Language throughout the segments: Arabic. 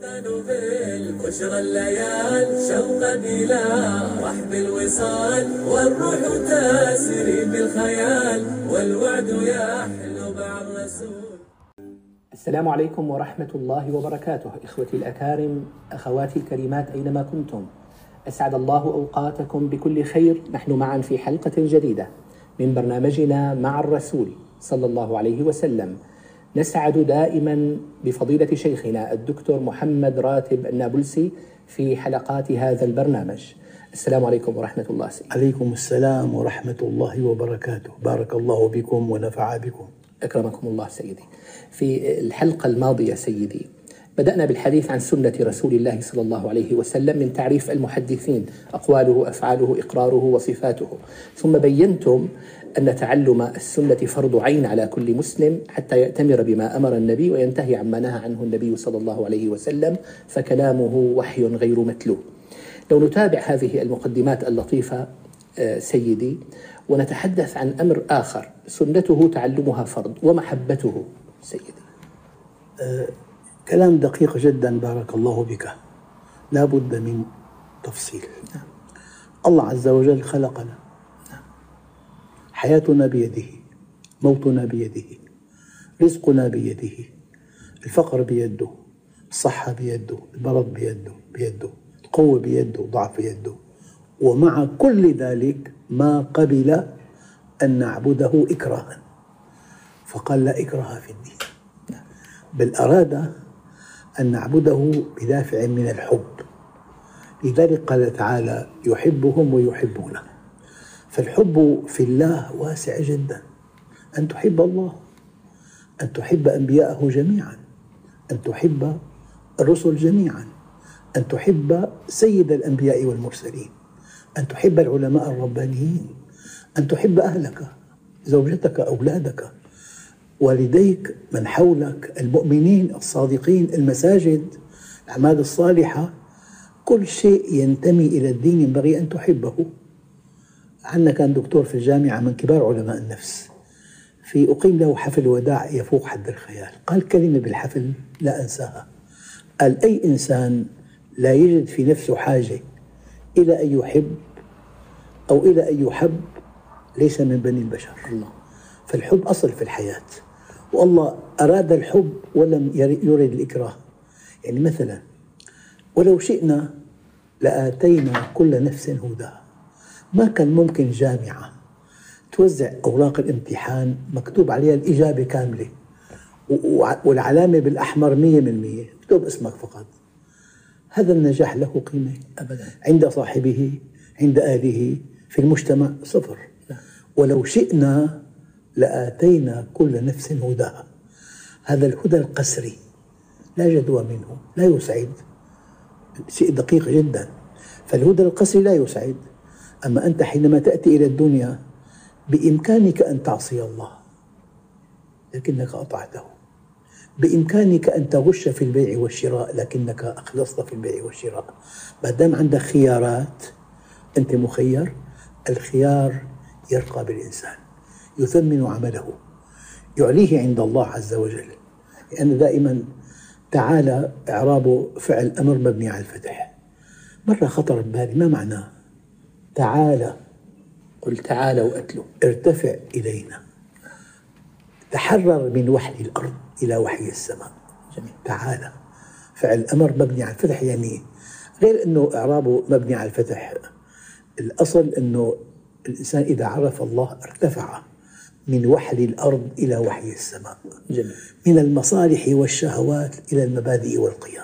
بشرى الليال شوقا إلى رحب الوصال والروح تسري بالخيال. والوعد يحلو مع الرسول. السلام عليكم ورحمة الله وبركاته إخوتي الأكارم أخواتي الكريمات أينما كنتم. أسعد الله أوقاتكم بكل خير. نحن معا في حلقة جديدة من برنامجنا مع الرسول صلى الله عليه وسلم. نسعد دائما بفضيلة شيخنا الدكتور محمد راتب النابلسي في حلقات هذا البرنامج. السلام عليكم ورحمة الله. سيدي عليكم السلام ورحمة الله وبركاته. بارك الله بكم ونفع بكم. أكرمكم الله سيدي. في الحلقة الماضية سيدي بدأنا بالحديث عن سنة رسول الله صلى الله عليه وسلم من تعريف المحدثين أقواله أفعاله إقراره وصفاته. ثم بينتم أن تعلم السنة فرض عين على كل مسلم حتى يأتمر بما أمر النبي وينتهي عما نهى عنه النبي صلى الله عليه وسلم فكلامه وحي غير متلو. لو نتابع هذه المقدمات اللطيفة آه، سيدي ونتحدث عن أمر آخر سنته تعلمها فرض ومحبته سيدي. كلام دقيق جدا بارك الله بك لا بد من تفصيل. الله عز وجل خلقنا. حياتنا بيده موتنا بيده رزقنا بيده الفقر بيده الصحة بيده المرض بيده بيده القوة بيده ضعف بيده. ومع كل ذلك ما قبل أن نعبده إكراها. فقال لا إكراه في الدين. بل أراد أن نعبده بدافع من الحب. لذلك قال تعالى يحبهم ويحبونه. فالحب في الله واسع جدا. أن تحب الله أن تحب أنبياءه جميعا أن تحب الرسل جميعا أن تحب سيد الأنبياء والمرسلين أن تحب العلماء الربانيين أن تحب أهلك زوجتك أولادك والديك من حولك المؤمنين الصادقين المساجد الأعمال الصالحة. كل شيء ينتمي إلى الدين ينبغي أن تحبه. عندنا كان دكتور في الجامعة من كبار علماء النفس. في أقيم له حفل وداع يفوق حد الخيال. قال كلمة بالحفل لا أنساها. قال أي إنسان لا يجد في نفسه حاجة إلى أن يحب أو إلى أن يحب ليس من بني البشر. الله. فالحب أصل في الحياة. والله أراد الحب ولم يرد الإكراه. يعني مثلا ولو شئنا لآتينا كل نفس هداها ما كان ممكن جامعة توزع أوراق الامتحان مكتوب عليها الإجابة كاملة. والعلامة بالأحمر مية من مية اكتب اسمك فقط. هذا النجاح له قيمة أبدا. عند صاحبه عند أهله في المجتمع صفر. ولو شئنا لآتينا كل نفس هداها هذا الهدى القسري لا جدوى منه لا يسعد. شيء دقيق جدا. فالهدى القسري لا يسعد. أما أنت حينما تأتي إلى الدنيا بإمكانك أن تعصي الله لكنك أطعته. بإمكانك أن تغش في البيع والشراء لكنك أخلصت في البيع والشراء. ما دام عندك خيارات أنت مخير. الخيار يرقى بالإنسان يثمن عمله يعليه عند الله عز وجل. لأن دائما تعالى إعراب فعل أمر مبني على الفتح. مرة خطر ببالي ما معناه؟ تعالى. قل تعالوا أتلوا ارتفع إلينا. تحرر من وحي الأرض إلى وحي السماء. جميل. تعالى. فعل أمر مبني على الفتح يعني غير أنه إعرابه مبني على الفتح. الأصل أنه الإنسان إذا عرف الله ارتفع من وحل الأرض إلى وحي السماء. جميل. من المصالح والشهوات إلى المبادئ والقيم.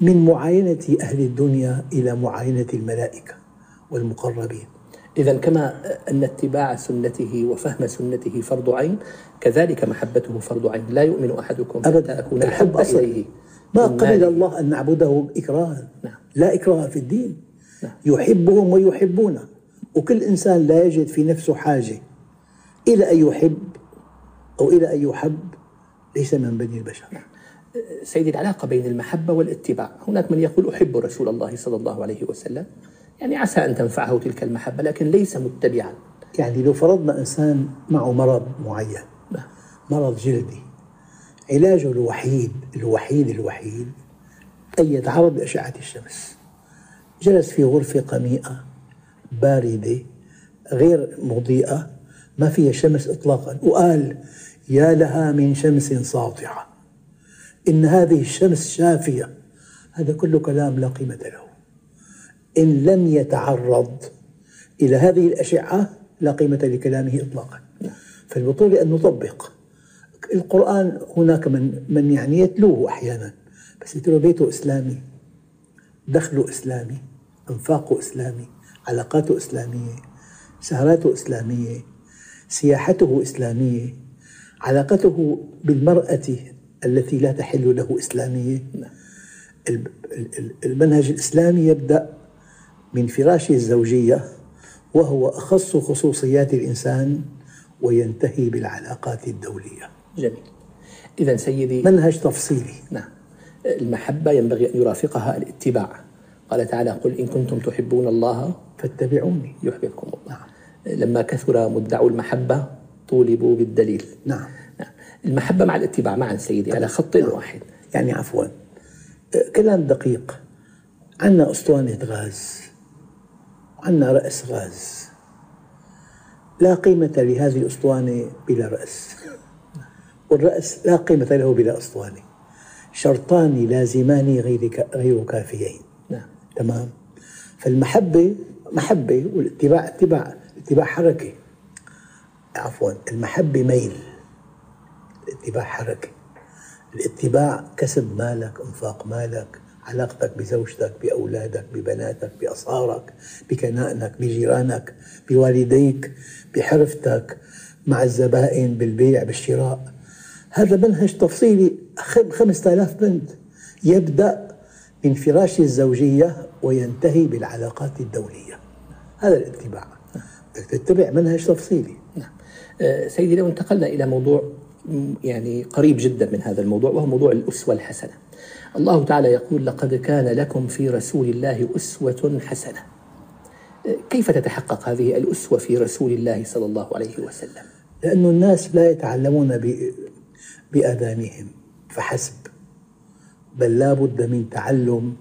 من معاينة أهل الدنيا إلى معاينة الملائكة. والمقربين. إذا كما أن اتباع سنته وفهم سنته فرض عين كذلك محبته فرض عين. لا يؤمن أحدكم أبدا. أكون الحب إليه ما قبل. الله أن نعبده إكراها نعم. لا إكراه في الدين. نعم. يحبهم ويحبونه. وكل إنسان لا يجد في نفسه حاجة. إلى أن يحب أو إلى أن يحب ليس من بني البشر. سيدي العلاقة بين المحبة والاتباع. هناك من يقول أحب رسول الله صلى الله عليه وسلم. يعني عسى أن تنفعه تلك المحبة لكن ليس متبعا. يعني لو فرضنا إنسان معه مرض معين مرض جلدي علاجه الوحيد الوحيد الوحيد أن يتعرض لأشعة الشمس. جلس في غرفة قميئة باردة غير مضيئة ما فيها شمس إطلاقا وقال يا لها من شمس ساطعة إن هذه الشمس شافية. هذا كله كلام لا قيمة له. إن لم يتعرض إلى هذه الأشعة لا قيمة لكلامه إطلاقا. فالبطولة أن نطبق. القرآن هناك من من يعني يتلوه أحيانا. بس بيته إسلامي دخله إسلامي أنفاقه إسلامي علاقاته إسلامية سهراته إسلامية سياحته إسلامية علاقته بالمرأة التي لا تحل له إسلامية. المنهج الإسلامي يبدأ من فراش الزوجية وهو أخص خصوصيات الإنسان وينتهي بالعلاقات الدولية. جميل. إذا سيدي منهج تفصيلي. نعم. المحبة ينبغي أن يرافقها الاتباع. قال تعالى قل إن كنتم تحبون الله فاتبعوني. يحببكم الله. نعم. لما كثر مدعو المحبة طولبوا بالدليل. نعم. نعم. المحبة مع الاتباع معا سيدي على خط نعم. واحد. يعني عفوا. كلام دقيق. عندنا أسطوانة غاز عندنا رأس غاز. لا قيمة لهذه الأسطوانة بلا رأس. والرأس لا قيمة له بلا أسطوانة. شرطان لازمان غير غير كافيين. نعم تمام. فالمحبة محبة والاتباع اتباع اتباع حركة. عفوا المحبة ميل الاتباع حركة. الاتباع كسب مالك انفاق مالك علاقتك بزوجتك بأولادك ببناتك بأصهارك بكنائنك بجيرانك بوالديك بحرفتك مع الزبائن بالبيع بالشراء. هذا منهج تفصيلي. خمسة آلاف بند يبدأ من فراش الزوجية وينتهي بالعلاقات الدولية. هذا الاتباع. بدك تتبع منهج تفصيلي. نعم. أه، سيدي لو انتقلنا إلى موضوع يعني قريب جدا من هذا الموضوع وهو موضوع الأسوة الحسنة. الله تعالى يقول لقد كان لكم في رسول الله أسوة حسنة. كيف تتحقق هذه الأسوة في رسول الله صلى الله عليه وسلم؟ لأن الناس لا يتعلمون بآذانهم فحسب. بل لا بد من تعلم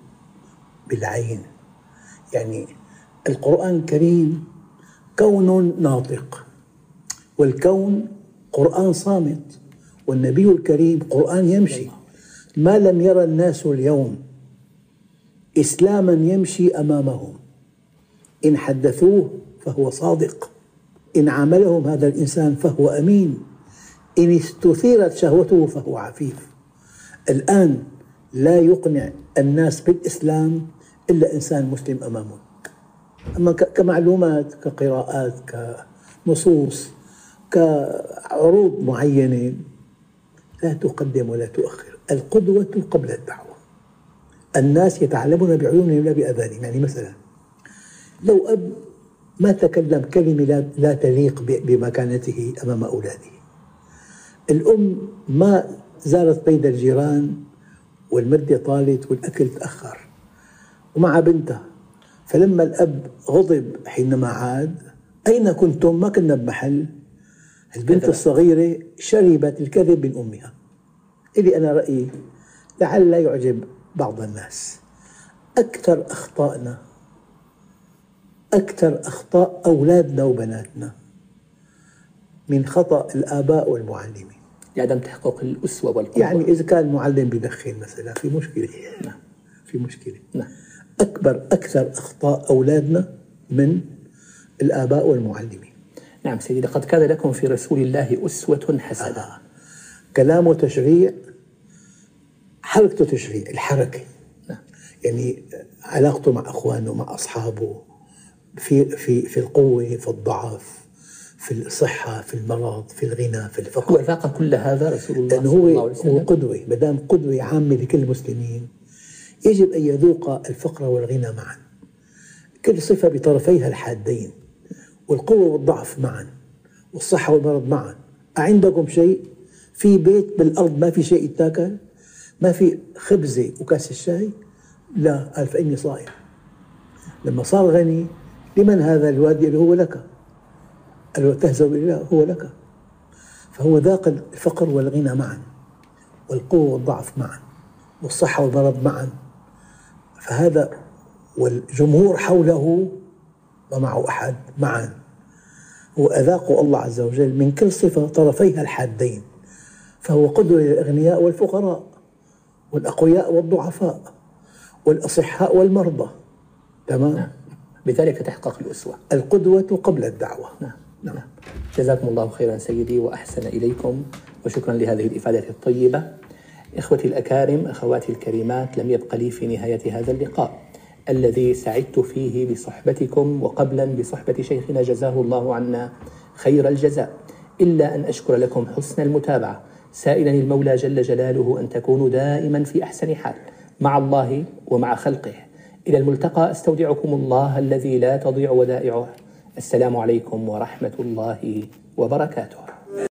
بالعين. يعني القرآن الكريم كون ناطق والكون قرآن صامت والنبي الكريم قرآن يمشي. ما لم يرى الناس اليوم إسلاما يمشي أمامهم. إن حدثوه فهو صادق. إن عاملهم هذا الإنسان فهو أمين. إن استثيرت شهوته فهو عفيف. الآن لا يقنع الناس بالإسلام إلا إنسان مسلم أمامه أما كمعلومات كقراءات كنصوص كعروض معينة لا تقدم ولا تؤخر. القدوة قبل الدعوة. الناس يتعلمون بعيونهم لا بأذانهم. يعني مثلا لو أب ما تكلم كلمة لا تليق بمكانته أمام أولاده. الأم ما زارت بيت الجيران والمدة طالت والأكل تأخر ومع بنتها. فلما الأب غضب حينما عاد أين كنتم؟ ما كنا بمحل. البنت الصغيرة شربت الكذب من أمها. إلي أنا رأيي لعل يعجب بعض الناس. أكثر أخطائنا أكثر أخطاء أولادنا وبناتنا من خطأ الآباء والمعلمين. لعدم تحقق الأسوة والقدوة يعني إذا كان معلم بدخن مثلا في مشكلة. نعم. في مشكلة. نعم. أكبر أكثر أخطاء أولادنا من الآباء والمعلمين. نعم سيدي لقد كان لكم في رسول الله أسوة حسنة. آه. كلامه تشريع حركته تشريع الحركة. نعم. يعني علاقته مع أخوانه مع أصحابه في في في القوة في الضعف في الصحة في المرض في الغنى في الفقر. هو ذاق كل هذا رسول الله لأنه هو هو قدوة ما دام قدوة عامة لكل المسلمين يجب أن يذوق الفقر والغنى معا. كل صفة بطرفيها الحادين. والقوة والضعف معا والصحة والمرض معا. أعندكم شيء؟ في بيت بالأرض ما في شيء يتاكل؟ ما في خبزة وكاس الشاي؟ لا قال فإني صائم لما صار غني لمن هذا الوادي؟ اللي هو لك. قال له تهزأ بالله هو لك. فهو ذاق الفقر والغنى معا والقوة والضعف معا والصحة والمرض معا. فهذا والجمهور حوله ما معه أحد معا. وأذاقوا الله عز وجل من كل صفة طرفيها الحادين فهو قدوة للأغنياء والفقراء والأقوياء والضعفاء والأصحاء والمرضى. تمام؟ نعم. بذلك تحقق الأسوة. القدوة قبل الدعوة. نعم. نعم. جزاكم الله خيرا سيدي وأحسن إليكم وشكرا لهذه الإفادة الطيبة. إخوتي الأكارم أخواتي الكريمات لم يبق لي في نهاية هذا اللقاء. الذي سعدت فيه بصحبتكم وقبلا بصحبة شيخنا جزاه الله عنا خير الجزاء. إلا أن أشكر لكم حسن المتابعة. سائلا المولى جل جلاله أن تكونوا دائما في أحسن حال. مع الله ومع خلقه. إلى الملتقى أستودعكم الله الذي لا تضيع ودائعه. السلام عليكم ورحمة الله وبركاته.